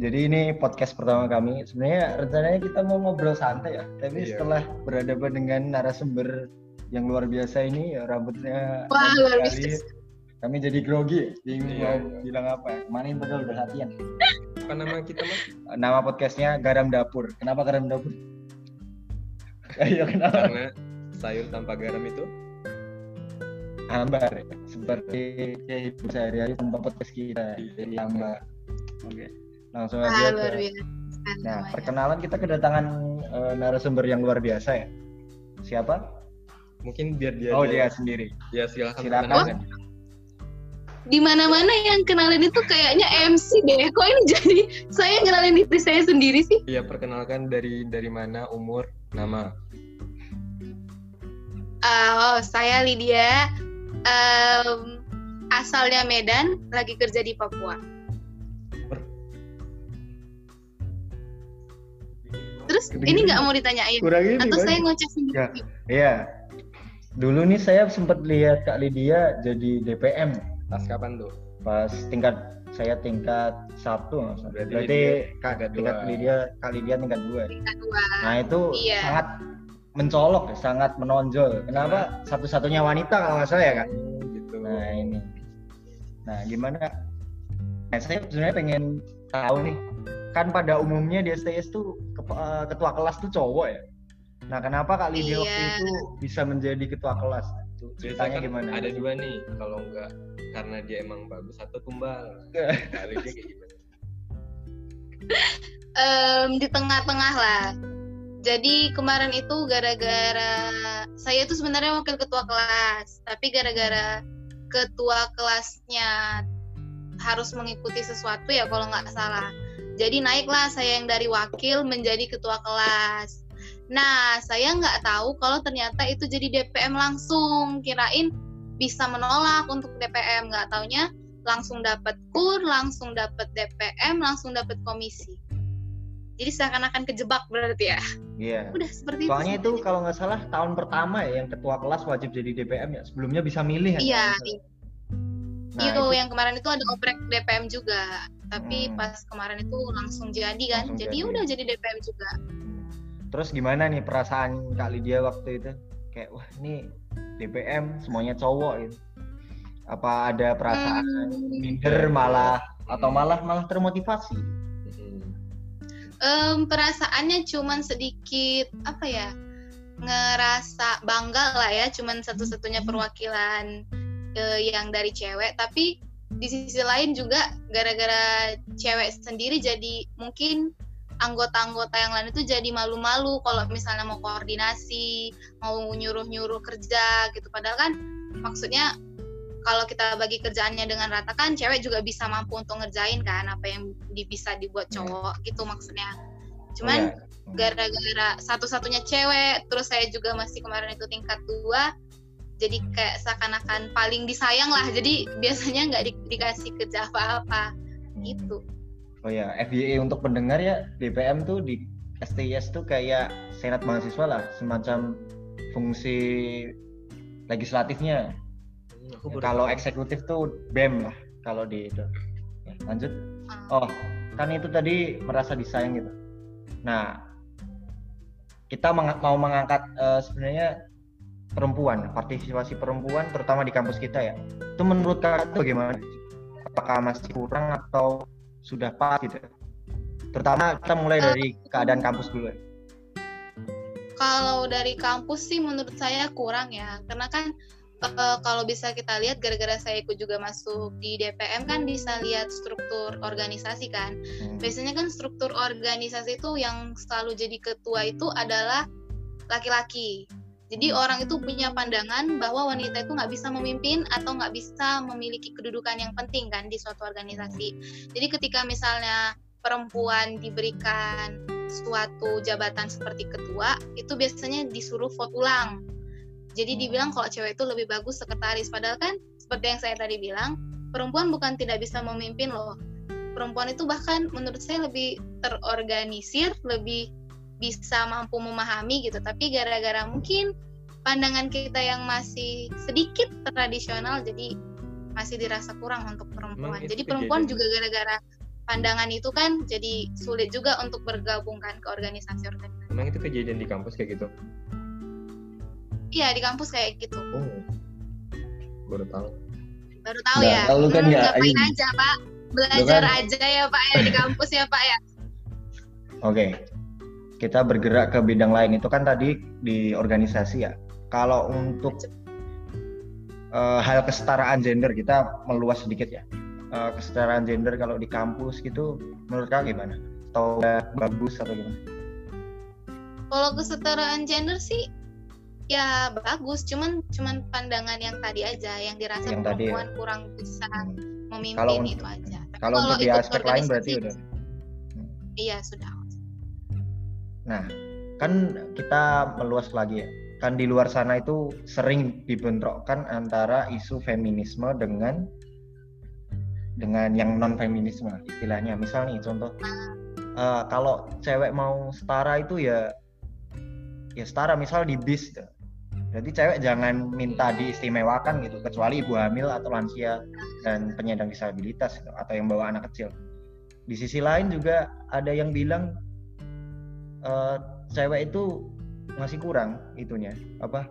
Jadi ini podcast pertama kami. Sebenarnya rencananya kita mau ngobrol santai ya, tapi Iya. setelah berhadapan dengan narasumber yang luar biasa ini, ya, rambutnya Wah, luar biasa. Kami jadi grogi, bingung Iya, mau iya. bilang apa. Kemarin padahal udah latihan. Apa nama kita mas? Nama podcastnya Garam Dapur. Kenapa Garam Dapur? Ayo kenapa? Karena sayur tanpa garam itu Hambar, ya. seperti kehidupan sehari-hari tanpa podcast kita. Jadi hambar. Oke, langsung aja luar ke biasa. Nah, namanya. perkenalan kita kedatangan eh, narasumber yang luar biasa ya. Siapa? mungkin biar dia oh, dia, dia sendiri. ya silakan Silakan. perkenalkan. Di mana-mana yang kenalin itu kayaknya MC deh. Kok ini jadi saya kenalin diri saya sendiri sih? Iya perkenalkan dari dari mana umur nama Ah, oh, saya Lydia. Em, asalnya Medan, lagi kerja di Papua. Terus ini nggak mau ditanyain? Kurang ini. Atau saya ngoceh sendiri? Ya. Iya. Dulu nih saya sempat lihat Kak Lydia jadi DPM pas kapan tuh pas tingkat saya tingkat satu. Berarti berarti Lydia Kak tingkat tingkat dua. Lydia Kak Lydia tingkat dua. Tingkat dua. Nah itu Iya. sangat mencolok, ya, sangat menonjol. Kenapa? Satu-satunya wanita kalau nggak salah ya kak. Oh, gitu Nah ini. Nah gimana? Nah, saya sebenarnya pengen tahu nih. Kan pada umumnya di STS tuh eh, ketua kelas tuh cowok ya. Nah kenapa Kak Lydia waktu Iya. itu bisa menjadi ketua kelas? Itu Biasanya ceritanya kan gimana? ada dua nih kalau enggak karena dia emang bagus atau tumbal kali dia kayak gimana Em, di tengah-tengah lah. Jadi kemarin itu gara-gara saya tuh sebenarnya wakil ketua kelas, tapi gara-gara ketua kelasnya harus mengikuti sesuatu ya kalau nggak salah. Jadi naiklah saya yang dari wakil menjadi ketua kelas. Nah, saya nggak tahu kalau ternyata itu jadi DPM langsung. Kirain bisa menolak untuk DPM, nggak taunya langsung dapat kur, langsung dapat DPM, langsung dapat komisi. Jadi seakan-akan kejebak berarti ya. Iya. Udah seperti Soalnya itu. itu kalau nggak salah tahun pertama ya yang ketua kelas wajib jadi DPM ya. Sebelumnya bisa milih ya. Iya, salah. Nah, Iyo, itu- yang kemarin itu ada oprek DPM juga. Tapi Hmm. pas kemarin itu langsung jadi kan. Langsung jadi jadi. udah jadi DPM juga. Terus gimana nih perasaan Kak Lydia waktu itu? Kayak wah ini DPM semuanya cowok gitu. Apa ada perasaan Hmm, minder malah atau malah malah termotivasi? Em, perasaannya cuman sedikit apa ya? ngerasa bangga lah ya, cuman satu-satunya perwakilan eh, yang dari cewek, tapi di sisi lain juga gara-gara cewek sendiri jadi mungkin anggota-anggota yang lain itu jadi malu-malu kalau misalnya mau koordinasi, mau nyuruh-nyuruh kerja gitu. Padahal kan maksudnya kalau kita bagi kerjaannya dengan rata kan cewek juga bisa mampu untuk ngerjain kan apa yang di- bisa dibuat cowok gitu maksudnya. Cuman Iya. gara-gara satu-satunya cewek terus saya juga masih kemarin itu tingkat dua jadi kayak seakan-akan paling disayang lah jadi biasanya nggak di- dikasih kerja apa-apa gitu Oh ya, FYI untuk pendengar ya, DPM tuh di STIS tuh kayak senat mahasiswa lah, semacam fungsi legislatifnya. Hmm, baru Kalau eksekutif tuh BEM lah kalau di itu. Ya, lanjut. Oh, kan itu tadi merasa disayang gitu. Nah, kita meng- mau mengangkat eh, sebenarnya perempuan, partisipasi perempuan terutama di kampus kita ya. Itu menurut kakak itu bagaimana? Apakah masih kurang atau sudah pas gitu? Terutama kita mulai dari keadaan kampus dulu. ya. kalau dari kampus sih menurut saya kurang ya karena kan eh, kalau bisa kita lihat gara-gara saya ikut juga masuk di DPM kan bisa lihat struktur organisasi kan Hmm. biasanya kan struktur organisasi itu yang selalu jadi ketua itu adalah laki-laki. Jadi orang itu punya pandangan bahwa wanita itu nggak bisa memimpin atau nggak bisa memiliki kedudukan yang penting kan di suatu organisasi. Jadi ketika misalnya perempuan diberikan suatu jabatan seperti ketua, itu biasanya disuruh vote ulang. Jadi dibilang kalau cewek itu lebih bagus sekretaris. Padahal kan seperti yang saya tadi bilang, perempuan bukan tidak bisa memimpin loh perempuan itu bahkan menurut saya lebih terorganisir, lebih bisa mampu memahami gitu. Tapi gara-gara mungkin pandangan kita yang masih sedikit tradisional, jadi masih dirasa kurang untuk perempuan. Jadi perempuan juga gara-gara pandangan itu kan jadi sulit juga untuk bergabungkan ke organisasi-organisasi. Emang itu kejadian di kampus kayak gitu? Iya di kampus kayak gitu. Oh, baru tahu. Baru tahu Nah, ya. kalau kan Hmm, ngapain ini. aja pak? Belajar kan- aja ya pak ya di kampus ya pak ya. Oke, kita bergerak ke bidang lain. Itu kan tadi di organisasi ya. Kalau untuk eh, hal kesetaraan gender kita meluas sedikit ya. Eh, kesetaraan gender kalau di kampus gitu, menurut kalian gimana? Atau bagus atau gimana? Kalau kesetaraan gender sih ya bagus, cuman cuman pandangan yang tadi aja yang dirasa Yang tadi ya. perempuan kurang bisa Hmm. memimpin Kalau itu aja. Tapi Kalau untuk di aspek lain berarti udah. Iya sudah. Nah, kan kita meluas lagi ya. Kan di luar sana itu sering dibentrokkan antara isu feminisme dengan dengan yang non feminisme istilahnya. Misal nih contoh, eh, kalau cewek mau setara itu ya ya setara misal di bis gitu. Jadi cewek jangan minta diistimewakan gitu, kecuali ibu hamil atau lansia dan penyandang disabilitas gitu, atau yang bawa anak kecil. Di sisi lain juga ada yang bilang eh, cewek itu masih kurang itunya apa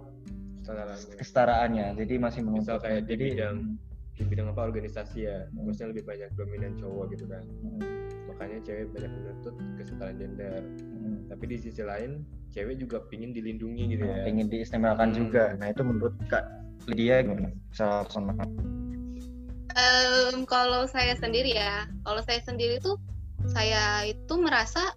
Kesetaraan. kesetaraannya jadi masih menuntut Misal kayak di jadi bidang- Di bidang apa organisasi ya, maksudnya lebih banyak dominan cowok gitu kan. hmm, Makanya cewek banyak menuntut kesetaraan gender. hmm, Tapi di sisi lain, cewek juga pingin dilindungi gitu ya. pengen diistimewakan Hmm. juga nah itu menurut kak Lydia gimana Misal sama Em, kalau saya sendiri ya, kalau saya sendiri tuh saya itu merasa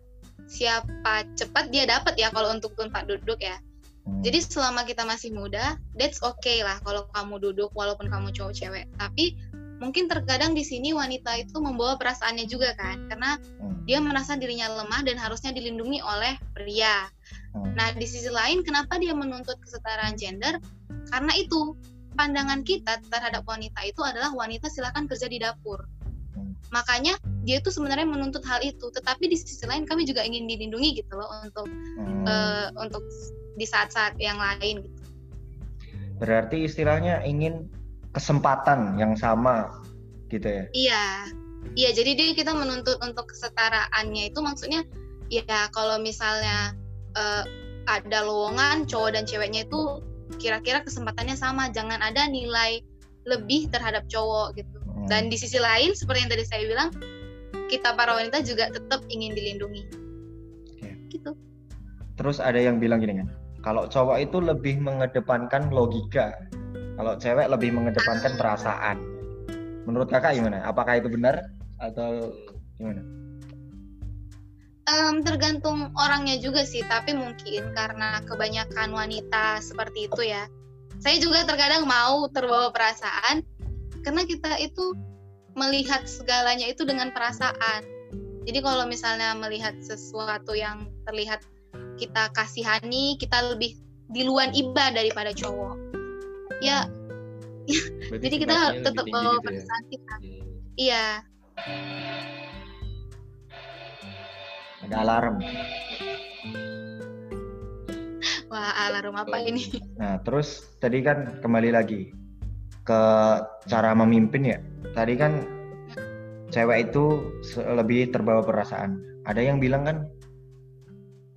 siapa cepat dia dapat ya kalau untuk tempat duduk ya. Hmm, Jadi selama kita masih muda, that's okay lah kalau kamu duduk walaupun kamu cowok cewek. Tapi mungkin terkadang di sini wanita itu membawa perasaannya juga kan, karena hmm, dia merasa dirinya lemah dan harusnya dilindungi oleh pria. hmm, Nah, di sisi lain kenapa dia menuntut kesetaraan gender? Karena itu pandangan kita terhadap wanita itu adalah wanita silakan kerja di dapur. Hmm. Makanya dia itu sebenarnya menuntut hal itu, tetapi di sisi lain kami juga ingin dilindungi gitu loh untuk hmm. eh, untuk di saat-saat yang lain gitu. berarti istilahnya ingin kesempatan yang sama gitu ya Iya. Iya, jadi dia kita menuntut untuk kesetaraannya itu maksudnya ya kalau misalnya eh, ada lowongan cowok dan ceweknya itu kira-kira kesempatannya sama, jangan ada nilai lebih terhadap cowok gitu. Hmm. Dan di sisi lain seperti yang tadi saya bilang, kita para wanita juga tetap ingin dilindungi. Oke. Gitu. Terus ada yang bilang gini kan, kalau cowok itu lebih mengedepankan logika, kalau cewek lebih mengedepankan perasaan. Menurut kakak gimana? Apakah itu benar atau gimana? Em, tergantung orangnya juga sih, tapi mungkin karena kebanyakan wanita seperti itu ya. Saya juga terkadang mau terbawa perasaan karena kita itu melihat segalanya itu dengan perasaan. Jadi kalau misalnya melihat sesuatu yang terlihat kita kasihani, kita lebih diluan iba daripada cowok. Ya, Berarti jadi kita tetap bawa gitu ya. perasaan kita. Hmm. Iya. Ada alarm. Wah, alarm apa ini? Nah, terus tadi kan kembali lagi ke cara memimpin ya. Tadi kan cewek itu lebih terbawa perasaan. Ada yang bilang kan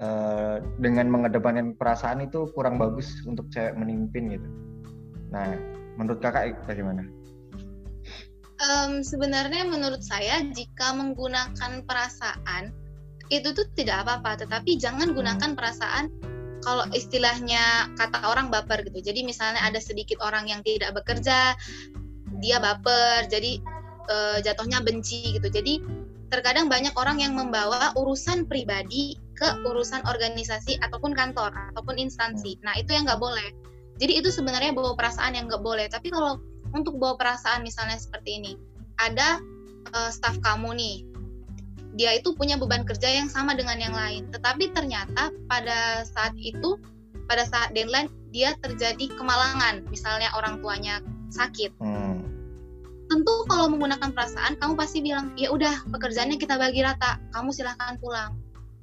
eh, dengan mengedepankan perasaan itu kurang bagus untuk cewek memimpin gitu. Nah, menurut kakak bagaimana? Em, sebenarnya menurut saya jika menggunakan perasaan itu tuh tidak apa-apa, tetapi jangan gunakan perasaan kalau istilahnya kata orang baper gitu. Jadi misalnya ada sedikit orang yang tidak bekerja, dia baper, jadi eh, jatuhnya benci gitu. Jadi terkadang banyak orang yang membawa urusan pribadi ke urusan organisasi ataupun kantor ataupun instansi. Nah itu yang nggak boleh. Jadi itu sebenarnya bawa perasaan yang nggak boleh. Tapi kalau untuk bawa perasaan misalnya seperti ini ada eh, staf kamu nih dia itu punya beban kerja yang sama dengan yang lain. Tetapi ternyata pada saat itu pada saat deadline dia terjadi kemalangan misalnya orang tuanya sakit. Hmm, tentu kalau menggunakan perasaan kamu pasti bilang ya udah pekerjaannya kita bagi rata kamu silahkan pulang.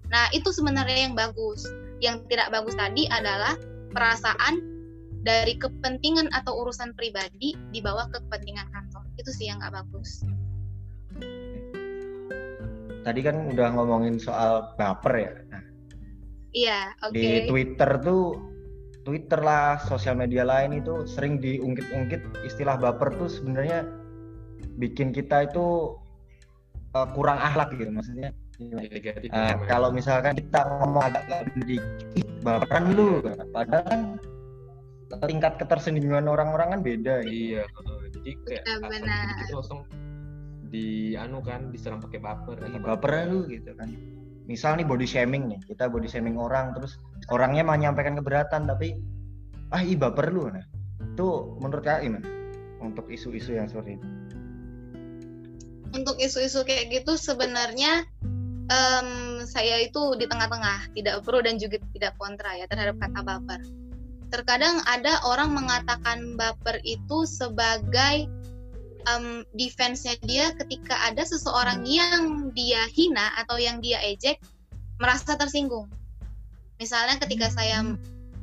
Nah itu sebenarnya yang bagus. Yang tidak bagus tadi adalah perasaan dari kepentingan atau urusan pribadi dibawa ke kepentingan kantor. Itu sih yang nggak bagus tadi kan udah ngomongin soal baper ya. Nah, Iya, oke. di Twitter tuh Twitter lah, sosial media lain itu sering diungkit-ungkit istilah baper tuh sebenarnya bikin kita itu uh, kurang akhlak gitu maksudnya. negatif Uh, namanya. kalau misalkan kita ngomong agak lebih dikit, baperan lu, padahal kan tingkat ketersinggungan orang-orang kan beda. Gitu. iya jadi kayak Benar, dikit langsung di anu kan diserang pakai baper kata baperan lu gitu kan. Misal nih body shaming nih, kita body shaming orang terus orangnya menyampaikan keberatan tapi ah ih baper lu nah. Itu menurut kak gimana? Untuk isu-isu yang seperti itu. Untuk isu-isu kayak gitu sebenarnya em, saya itu di tengah-tengah, tidak pro dan juga tidak kontra ya terhadap kata baper. Terkadang ada orang mengatakan baper itu sebagai em, defense-nya dia ketika ada seseorang yang dia hina atau yang dia ejek merasa tersinggung. Misalnya ketika saya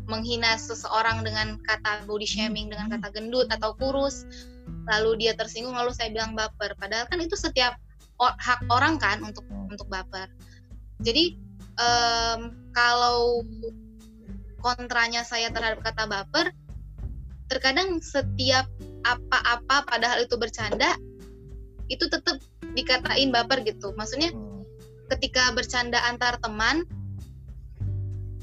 menghina seseorang dengan kata body shaming, dengan kata gendut atau kurus, lalu dia tersinggung lalu saya bilang baper. Padahal kan itu setiap hak orang kan untuk untuk baper. Jadi em, kalau kontranya saya terhadap kata baper, terkadang setiap apa-apa padahal itu bercanda itu tetap dikatain baper gitu. Maksudnya Hmm. ketika bercanda antar teman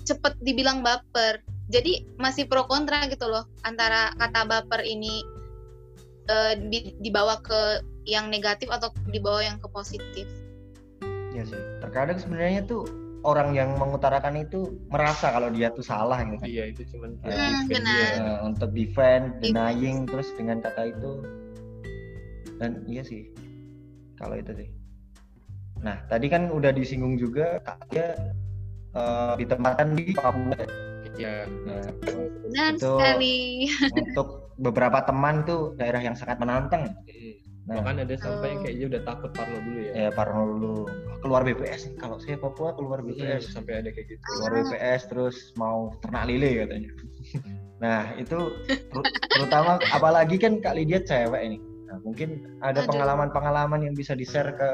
cepet dibilang baper jadi masih pro kontra gitu loh antara kata baper ini di- dibawa ke yang negatif atau dibawa yang ke positif Iya sih. Terkadang sebenarnya tuh orang yang mengutarakan itu merasa kalau dia tuh salah gitu kan. iya itu cuman Hmm, kayak defend benar. dia. Eh, untuk defend, denying terus dengan kata itu dan iya sih kalau itu sih. Nah tadi kan udah disinggung juga dia eh, ditempatkan di Papua. Iya. Nah, benar Itu- sekali untuk beberapa teman tuh daerah yang sangat menantang. Hmm. Nah, Bahkan ada sampai yang Oh. kayaknya udah takut Parno dulu ya. ya Parno dulu keluar BPS nih. Kalau saya Papua keluar Hmm, BPS. sampai ada kayak gitu. keluar BPS terus mau ternak lele katanya. Nah itu ter- terutama apalagi kan Kak Lydia cewek ini. Nah, mungkin ada pengalaman-pengalaman yang bisa di-share ke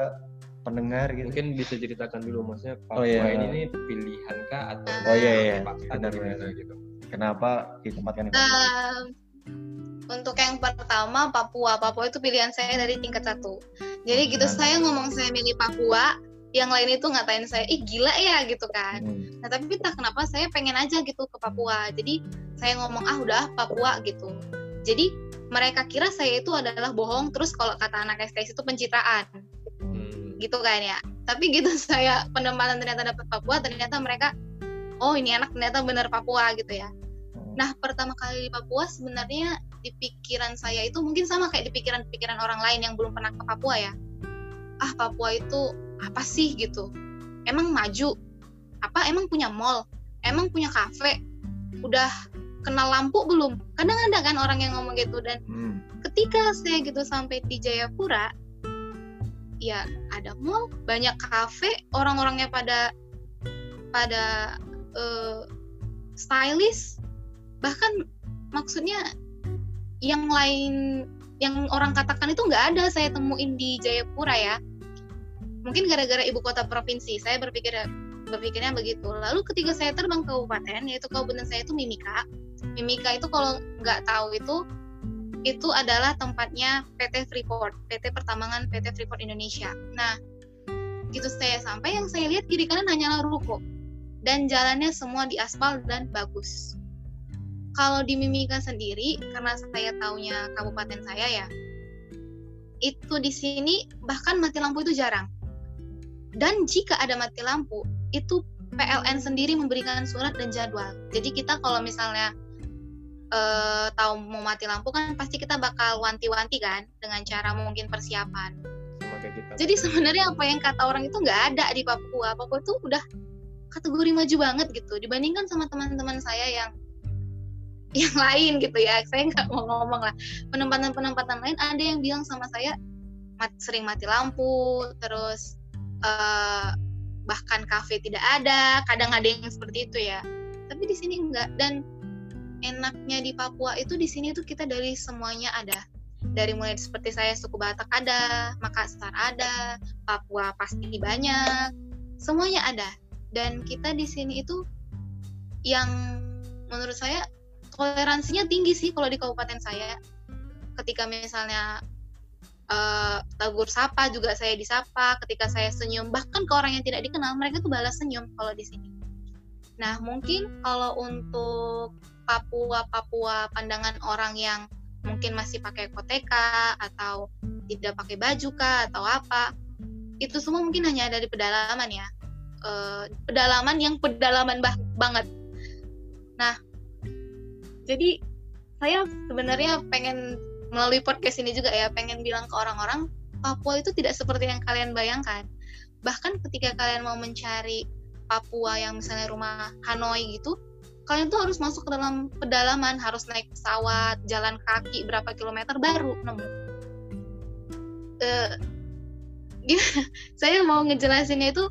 pendengar gitu. Mungkin bisa ceritakan dulu maksudnya Papua Oh, iya. ini nih pilihan kah atau Oh, iya, iya. Benar, benar. gitu. Kenapa ditempatkan di Papua? Em, untuk yang pertama Papua Papua itu pilihan saya dari tingkat satu jadi gitu Mantap. saya ngomong saya milih Papua yang lain itu ngatain saya ih gila ya gitu kan Hmm. Nah tapi entah kenapa saya pengen aja gitu ke Papua. Jadi saya ngomong ah udah Papua gitu. Jadi mereka kira saya itu adalah bohong. Terus kalau kata anak STS itu pencitraan Hmm. gitu kan ya. Tapi gitu saya penempatan ternyata dapat Papua. Ternyata mereka oh ini anak ternyata bener Papua gitu ya. Hmm. Nah pertama kali di Papua sebenarnya di pikiran saya itu mungkin sama kayak di pikiran-pikiran orang lain yang belum pernah ke Papua ya. Ah Papua itu apa sih gitu? Emang maju? Apa emang punya mall? Emang punya kafe? Udah kenal lampu belum? Kadang ada kan orang yang ngomong gitu dan Hmm. ketika saya gitu sampai di Jayapura ya ada mall banyak kafe orang-orangnya pada pada eh, stylish bahkan maksudnya yang lain yang orang katakan itu nggak ada saya temuin di Jayapura ya mungkin gara-gara ibu kota provinsi saya berpikir berpikirnya begitu lalu ketika saya terbang ke kabupaten yaitu kabupaten saya itu Mimika Mimika itu kalau nggak tahu itu itu adalah tempatnya PT Freeport, PT Pertambangan PT Freeport Indonesia. Nah, gitu saya sampai yang saya lihat kiri kanan hanyalah ruko dan jalannya semua diaspal dan bagus. Kalau di Mimika sendiri, karena saya taunya kabupaten saya ya, itu di sini bahkan mati lampu itu jarang. Dan jika ada mati lampu, itu PLN sendiri memberikan surat dan jadwal. Jadi kita kalau misalnya eh, tahu mau mati lampu kan pasti kita bakal wanti-wanti kan dengan cara mungkin persiapan. Kita. Jadi sebenarnya apa yang kata orang itu nggak ada di Papua. Papua itu udah kategori maju banget gitu dibandingkan sama teman-teman saya yang yang lain gitu ya. Saya nggak mau ngomong lah. Penempatan-penempatan lain ada yang bilang sama saya mat- sering mati lampu, terus eh, bahkan kafe tidak ada. Kadang ada yang seperti itu ya. Tapi di sini enggak dan enaknya di Papua itu di sini tuh kita dari semuanya ada dari mulai seperti saya suku Batak ada, Makassar ada, Papua pasti banyak, semuanya ada. Dan kita di sini itu yang menurut saya toleransinya tinggi sih kalau di kabupaten saya. Ketika misalnya uh, tegur sapa juga saya disapa, ketika saya senyum bahkan ke orang yang tidak dikenal mereka tuh balas senyum kalau di sini. Nah mungkin kalau untuk Papua Papua pandangan orang yang mungkin masih pakai koteka atau tidak pakai baju kah atau apa itu semua mungkin hanya dari pedalaman ya e, pedalaman yang pedalaman bah banget nah jadi saya sebenarnya pengen melalui podcast ini juga ya pengen bilang ke orang-orang Papua itu tidak seperti yang kalian bayangkan. Bahkan ketika kalian mau mencari Papua yang misalnya rumah Hanoi gitu kalian tuh harus masuk ke dalam pedalaman harus naik pesawat jalan kaki berapa kilometer baru nemu. Uh, saya mau ngejelasinnya itu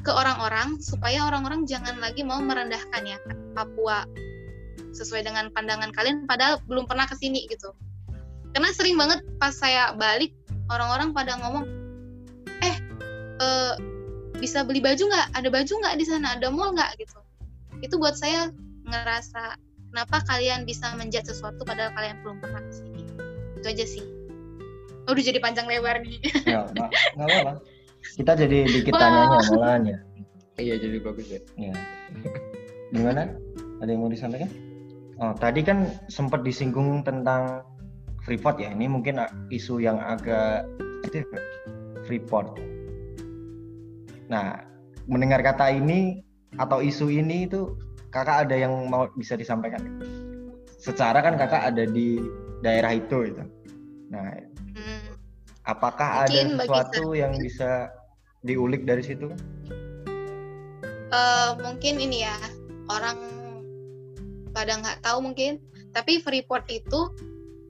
ke orang-orang supaya orang-orang jangan lagi mau merendahkan ya Papua sesuai dengan pandangan kalian padahal belum pernah ke sini gitu. Karena sering banget pas saya balik orang-orang pada ngomong eh uh, bisa beli baju nggak? Ada baju nggak di sana? Ada mall nggak? Gitu. Itu buat saya ngerasa kenapa kalian bisa menjat sesuatu padahal kalian belum pernah ke sini itu aja sih. Udah jadi panjang lebar nih. Ya nggak apa-apa. Kita jadi dikit tanyanya malahnya iya jadi bagus ya. Ya gimana? Ada yang mau disampaikan oh tadi kan sempat disinggung tentang Freeport ya. Ini mungkin isu yang agak Freeport. Nah mendengar kata ini atau isu ini itu kakak ada yang mau bisa disampaikan? Secara kan kakak ada di daerah itu itu nah hmm. apakah mungkin ada sesuatu yang bisa diulik dari situ? Uh, mungkin ini ya orang pada nggak tahu mungkin tapi Freeport itu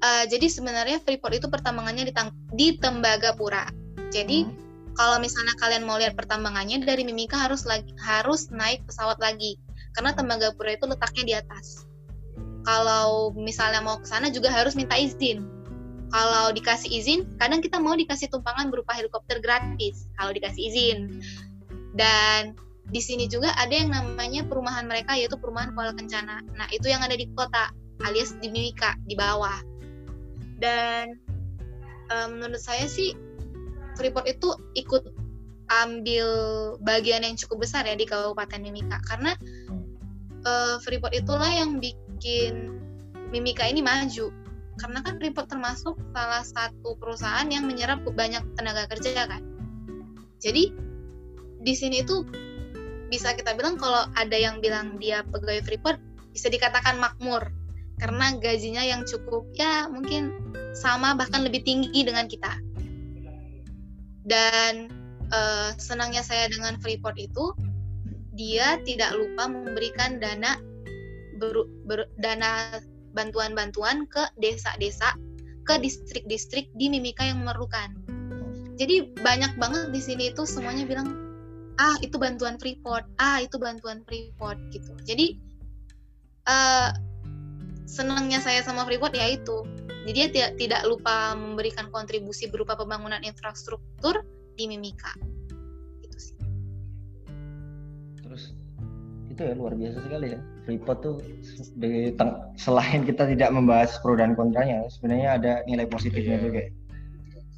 uh, jadi sebenarnya Freeport itu pertambangannya di, di Tembagapura jadi hmm kalau misalnya kalian mau lihat pertambangannya dari Mimika harus lagi harus naik pesawat lagi karena Tembagapura itu letaknya di atas. Kalau misalnya mau ke sana juga harus minta izin. Kalau dikasih izin, kadang kita mau dikasih tumpangan berupa helikopter gratis kalau dikasih izin. Dan di sini juga ada yang namanya perumahan mereka yaitu perumahan Kuala Kencana. Nah, itu yang ada di kota alias di Mimika di bawah. Dan um, menurut saya sih Freeport itu ikut ambil bagian yang cukup besar ya di Kabupaten Mimika karena uh, Freeport itulah yang bikin Mimika ini maju karena kan Freeport termasuk salah satu perusahaan yang menyerap banyak tenaga kerja kan jadi di sini itu bisa kita bilang kalau ada yang bilang dia pegawai Freeport bisa dikatakan makmur karena gajinya yang cukup ya mungkin sama bahkan lebih tinggi dengan kita dan uh, senangnya saya dengan Freeport itu dia tidak lupa memberikan dana ber, ber, dana bantuan-bantuan ke desa-desa ke distrik-distrik di Mimika yang memerlukan. Jadi banyak banget di sini itu semuanya bilang ah itu bantuan Freeport, ah itu bantuan Freeport gitu. Jadi uh, senangnya saya sama Freeport ya itu jadi dia tidak tidak lupa memberikan kontribusi berupa pembangunan infrastruktur di Mimika. Itu sih. Terus itu ya luar biasa sekali ya. Freeport tuh di selain kita tidak membahas pro dan kontranya, sebenarnya ada nilai positifnya yeah. juga.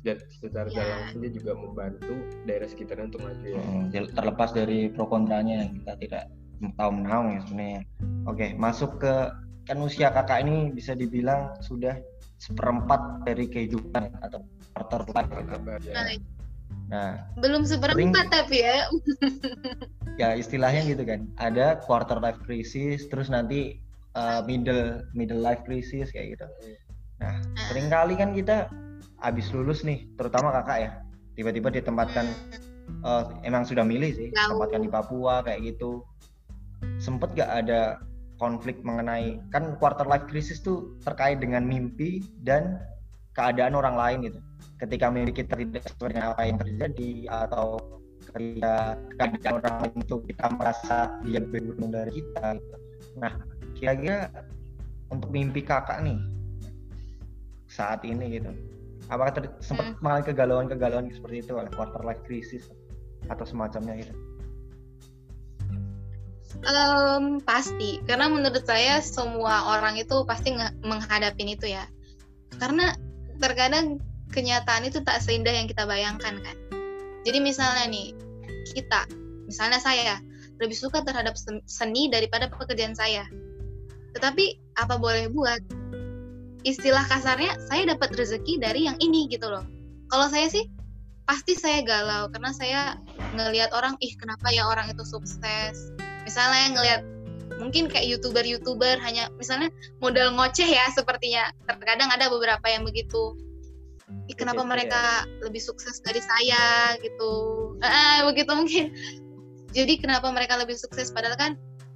Dan secara yeah. langsung dia juga membantu daerah sekitarnya untuk maju ya. Hmm, terlepas dari pro kontranya yang kita tidak tahu menau ya sebenarnya. Oke, masuk ke kan usia kakak ini bisa dibilang sudah seperempat dari kehidupan atau quarter life gitu. Nah, belum seperempat tapi ya. ya istilahnya gitu kan. Ada quarter life crisis, terus nanti uh, middle middle life crisis kayak gitu. Nah, nah, sering kali kan kita habis lulus nih, terutama kakak ya, tiba-tiba ditempatkan uh, emang sudah milih sih, ditempatkan di Papua kayak gitu. Sempet gak ada konflik mengenai kan quarter life crisis tuh terkait dengan mimpi dan keadaan orang lain gitu. Ketika mimpi kita tidak sesuai dengan apa yang terjadi atau ketika keadaan orang lain itu kita merasa dia lebih beruntung dari kita. Gitu. Nah, kira-kira untuk mimpi kakak nih saat ini gitu apakah ter- sempat hmm. mengalami kegalauan-kegalauan seperti itu oleh quarter life crisis atau semacamnya gitu Um, pasti, karena menurut saya semua orang itu pasti menghadapi itu ya. Karena terkadang kenyataan itu tak seindah yang kita bayangkan kan. Jadi misalnya nih, kita, misalnya saya, lebih suka terhadap seni daripada pekerjaan saya. Tetapi apa boleh buat? Istilah kasarnya, saya dapat rezeki dari yang ini gitu loh. Kalau saya sih, pasti saya galau karena saya ngelihat orang, ih kenapa ya orang itu sukses, misalnya ngelihat mungkin kayak youtuber-youtuber hanya misalnya modal ngoceh ya sepertinya. Terkadang ada beberapa yang begitu. Ih, kenapa gitu, mereka ya. lebih sukses dari saya? Gitu. Ah, begitu mungkin. Jadi kenapa mereka lebih sukses? Padahal kan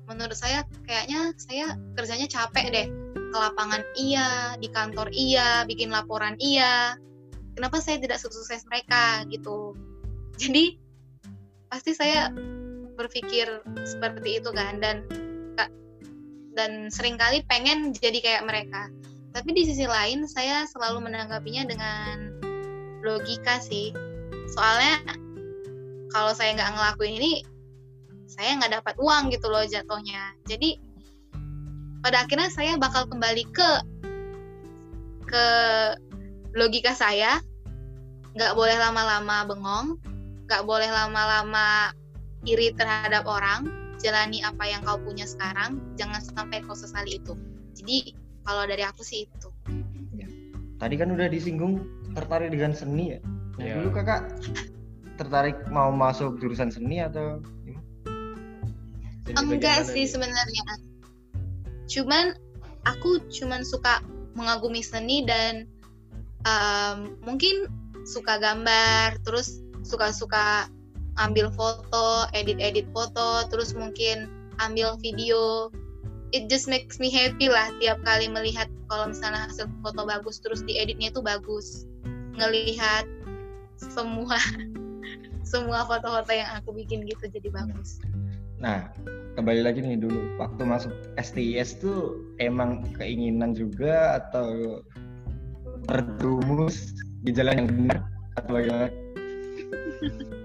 menurut saya kayaknya saya kerjanya capek deh ke lapangan iya di kantor iya bikin laporan iya. Kenapa saya tidak sukses mereka gitu. Jadi pasti saya berpikir seperti itu kan dan dan sering kali pengen jadi kayak mereka. Tapi di sisi lain saya selalu menanggapinya dengan logika sih. Soalnya kalau saya nggak ngelakuin ini saya nggak dapat uang gitu loh jatuhnya. Jadi pada akhirnya saya bakal kembali ke ke logika saya nggak boleh lama-lama bengong nggak boleh lama-lama iri terhadap orang, jalani apa yang kau punya sekarang, jangan sampai kau sesali itu. Jadi kalau dari aku sih itu. Ya. Tadi kan udah disinggung tertarik dengan seni ya. Nah, ya. Dulu kakak tertarik mau masuk jurusan seni atau? Enggak sih sebenarnya. Cuman aku cuman suka mengagumi seni dan um, mungkin suka gambar, terus suka-suka ambil foto, edit-edit foto, terus mungkin ambil video. It just makes me happy lah tiap kali melihat kalau misalnya hasil foto bagus terus dieditnya itu bagus. Ngelihat semua semua foto-foto yang aku bikin gitu jadi bagus. Nah, kembali lagi nih dulu waktu masuk STIS tuh emang keinginan juga atau terjumus di jalan yang benar atau bagaimana?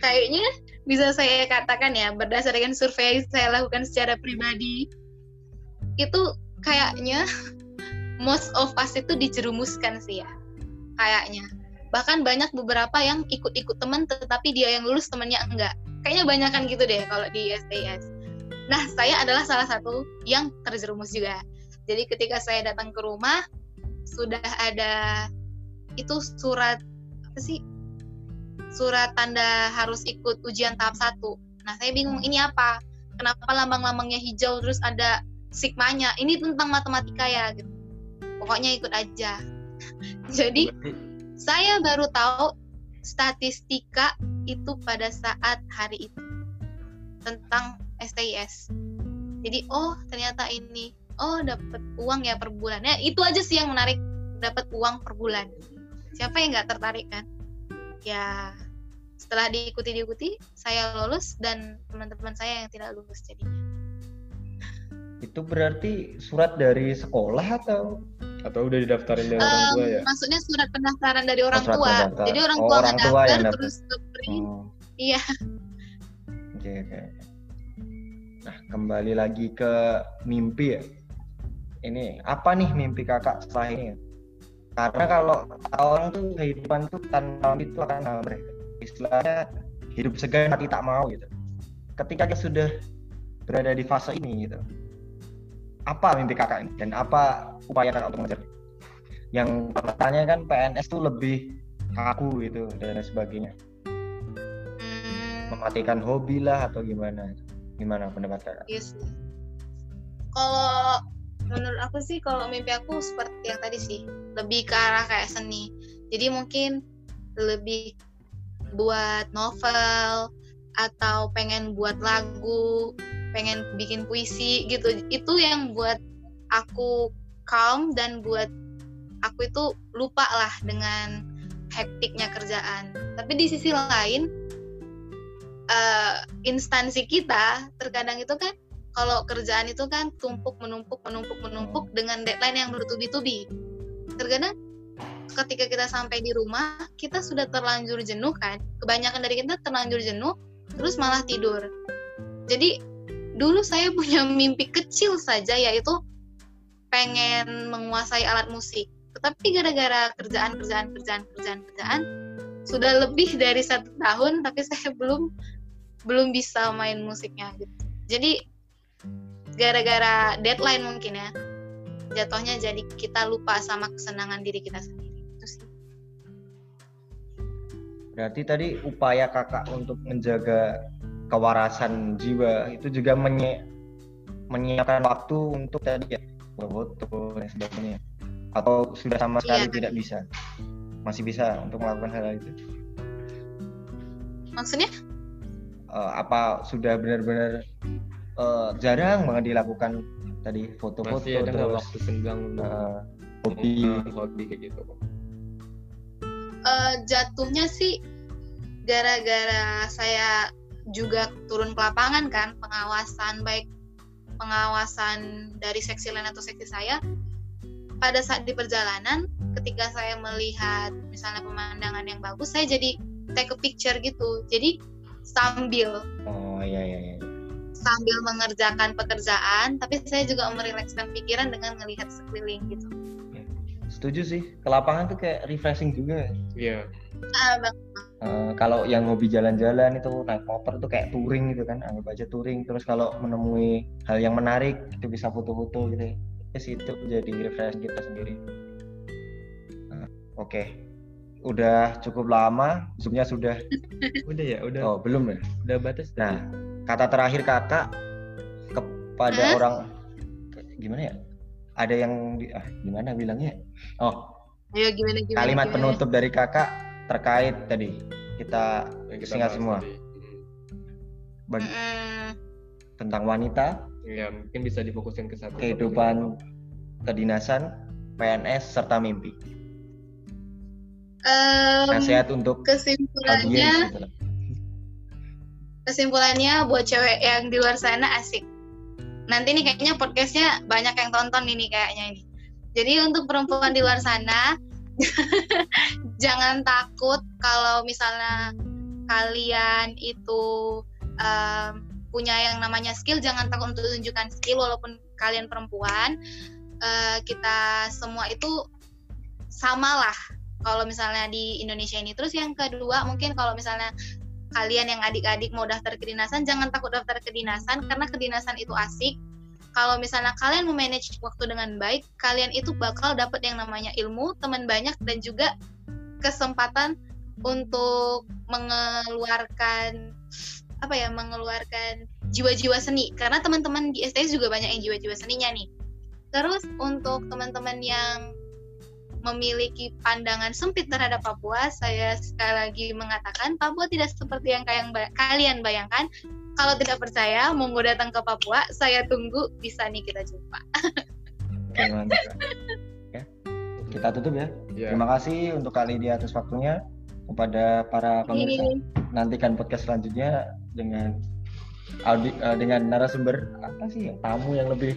kayaknya bisa saya katakan ya berdasarkan survei saya lakukan secara pribadi itu kayaknya most of us itu dijerumuskan sih ya kayaknya bahkan banyak beberapa yang ikut-ikut teman tetapi dia yang lulus temannya enggak kayaknya banyak kan gitu deh kalau di STS nah saya adalah salah satu yang terjerumus juga jadi ketika saya datang ke rumah sudah ada itu surat apa sih surat tanda harus ikut ujian tahap satu. Nah, saya bingung ini apa? Kenapa lambang-lambangnya hijau terus ada sigmanya? Ini tentang matematika ya gitu. Pokoknya ikut aja. Jadi saya baru tahu statistika itu pada saat hari itu tentang STIS. Jadi oh ternyata ini oh dapat uang ya per bulan. Ya itu aja sih yang menarik dapat uang per bulan. Siapa yang nggak tertarik kan? ya setelah diikuti diikuti saya lulus dan teman-teman saya yang tidak lulus jadinya itu berarti surat dari sekolah atau atau udah didaftarin dari um, orang tua ya? Maksudnya surat pendaftaran dari orang oh, tua. pendaftar. jadi orang oh, tua orang tua yang terus oh. iya. Oke okay, oke. Okay. nah kembali lagi ke mimpi ya. Ini apa nih mimpi kakak setelah ini? Karena kalau orang tuh kehidupan tuh tanpa itu akan hambar istilahnya hidup segan mati tak mau gitu. Ketika kita sudah berada di fase ini gitu. Apa mimpi kakak ini? Dan apa upaya kakak untuk mengejar. Yang pertanyaan kan PNS tuh lebih kaku gitu dan sebagainya. Mematikan hobi lah atau gimana? Gimana pendapat kakak? Yes. Kalau menurut aku sih kalau mimpi aku seperti yang tadi sih lebih ke arah kayak seni. Jadi mungkin lebih buat novel atau pengen buat lagu pengen bikin puisi gitu. Itu yang buat aku calm dan buat aku itu lupa lah dengan hektiknya kerjaan. Tapi di sisi lain uh, instansi kita terkadang itu kan kalau kerjaan itu kan tumpuk menumpuk menumpuk menumpuk dengan deadline yang bertubi-tubi. Terkadang ketika kita sampai di rumah kita sudah terlanjur jenuh kan? Kebanyakan dari kita terlanjur jenuh terus malah tidur. Jadi dulu saya punya mimpi kecil saja yaitu pengen menguasai alat musik. Tetapi gara-gara kerjaan kerjaan kerjaan kerjaan kerjaan sudah lebih dari satu tahun tapi saya belum belum bisa main musiknya gitu. Jadi gara-gara deadline mungkin ya jatuhnya jadi kita lupa sama kesenangan diri kita sendiri. Itu sih. Berarti tadi upaya kakak untuk menjaga kewarasan jiwa itu juga menye menyiapkan waktu untuk tadi ya foto dan sebagainya. Atau sudah sama iya, sekali iya, tidak bisa? Masih bisa untuk melakukan hal, -hal itu? Maksudnya? Uh, apa sudah benar-benar uh, jarang banget dilakukan tadi? Foto-foto masih ada terus waktu senggang uh, hobi hobi kayak gitu? Uh, jatuhnya sih gara-gara saya juga turun ke lapangan kan pengawasan baik pengawasan dari seksi lain atau seksi saya pada saat di perjalanan ketika saya melihat misalnya pemandangan yang bagus saya jadi take a picture gitu. Jadi sambil. Oh iya iya, iya. Sambil mengerjakan pekerjaan tapi saya juga merilekskan pikiran dengan melihat sekeliling gitu setuju sih. Ke lapangan tuh kayak refreshing juga. Iya. Ah, bang. Uh, kalau yang hobi jalan-jalan itu naik motor tuh kayak touring gitu kan anggap aja touring. Terus kalau menemui hal yang menarik itu bisa foto-foto gitu. Ya itu jadi refresh kita sendiri. Nah, oke. Okay. udah cukup lama zoomnya sudah. Udah ya udah. Oh belum ya? Udah batas nah kata terakhir kakak kepada eh? orang gimana ya ada yang ah, gimana bilangnya? Oh Ayo, gimana, gimana, kalimat gimana? penutup dari kakak terkait tadi. Kita, kita singkat semua. Bag mm. tentang wanita. Ya mungkin bisa difokusin ke satu. Kehidupan kedinasan PNS serta mimpi. Um, nasihat untuk kesimpulannya audiens, kesimpulannya buat cewek yang di luar sana asik nanti nih kayaknya podcastnya banyak yang tonton ini kayaknya ini. Jadi untuk perempuan di luar sana jangan takut kalau misalnya kalian itu um, punya yang namanya skill jangan takut untuk tunjukkan skill walaupun kalian perempuan. Uh, kita semua itu samalah kalau misalnya di Indonesia ini. Terus yang kedua mungkin kalau misalnya kalian yang adik-adik mau daftar kedinasan jangan takut daftar kedinasan karena kedinasan itu asik. Kalau misalnya kalian memanage waktu dengan baik kalian itu bakal dapat yang namanya ilmu teman banyak dan juga kesempatan untuk mengeluarkan apa ya mengeluarkan jiwa-jiwa seni. Karena teman-teman di STS juga banyak yang jiwa-jiwa seninya nih. Terus untuk teman-teman yang memiliki pandangan sempit terhadap Papua, saya sekali lagi mengatakan Papua tidak seperti yang kalian bayangkan. Kalau tidak percaya, monggo datang ke Papua. Saya tunggu bisa nih kita jumpa. Oke, mantap. Ya. Kita tutup ya. ya. Terima kasih untuk kali di atas waktunya kepada para pemirsa. Nantikan podcast selanjutnya dengan audi, uh, dengan narasumber apa sih tamu yang lebih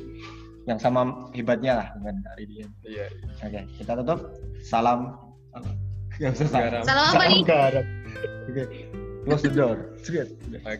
yang sama hebatnya lah dengan hari dia. Iya. Oke, okay, kita tutup. Salam. Yang Salam, Salam apa nih? Oke. Okay. Close the door. Oke. Okay.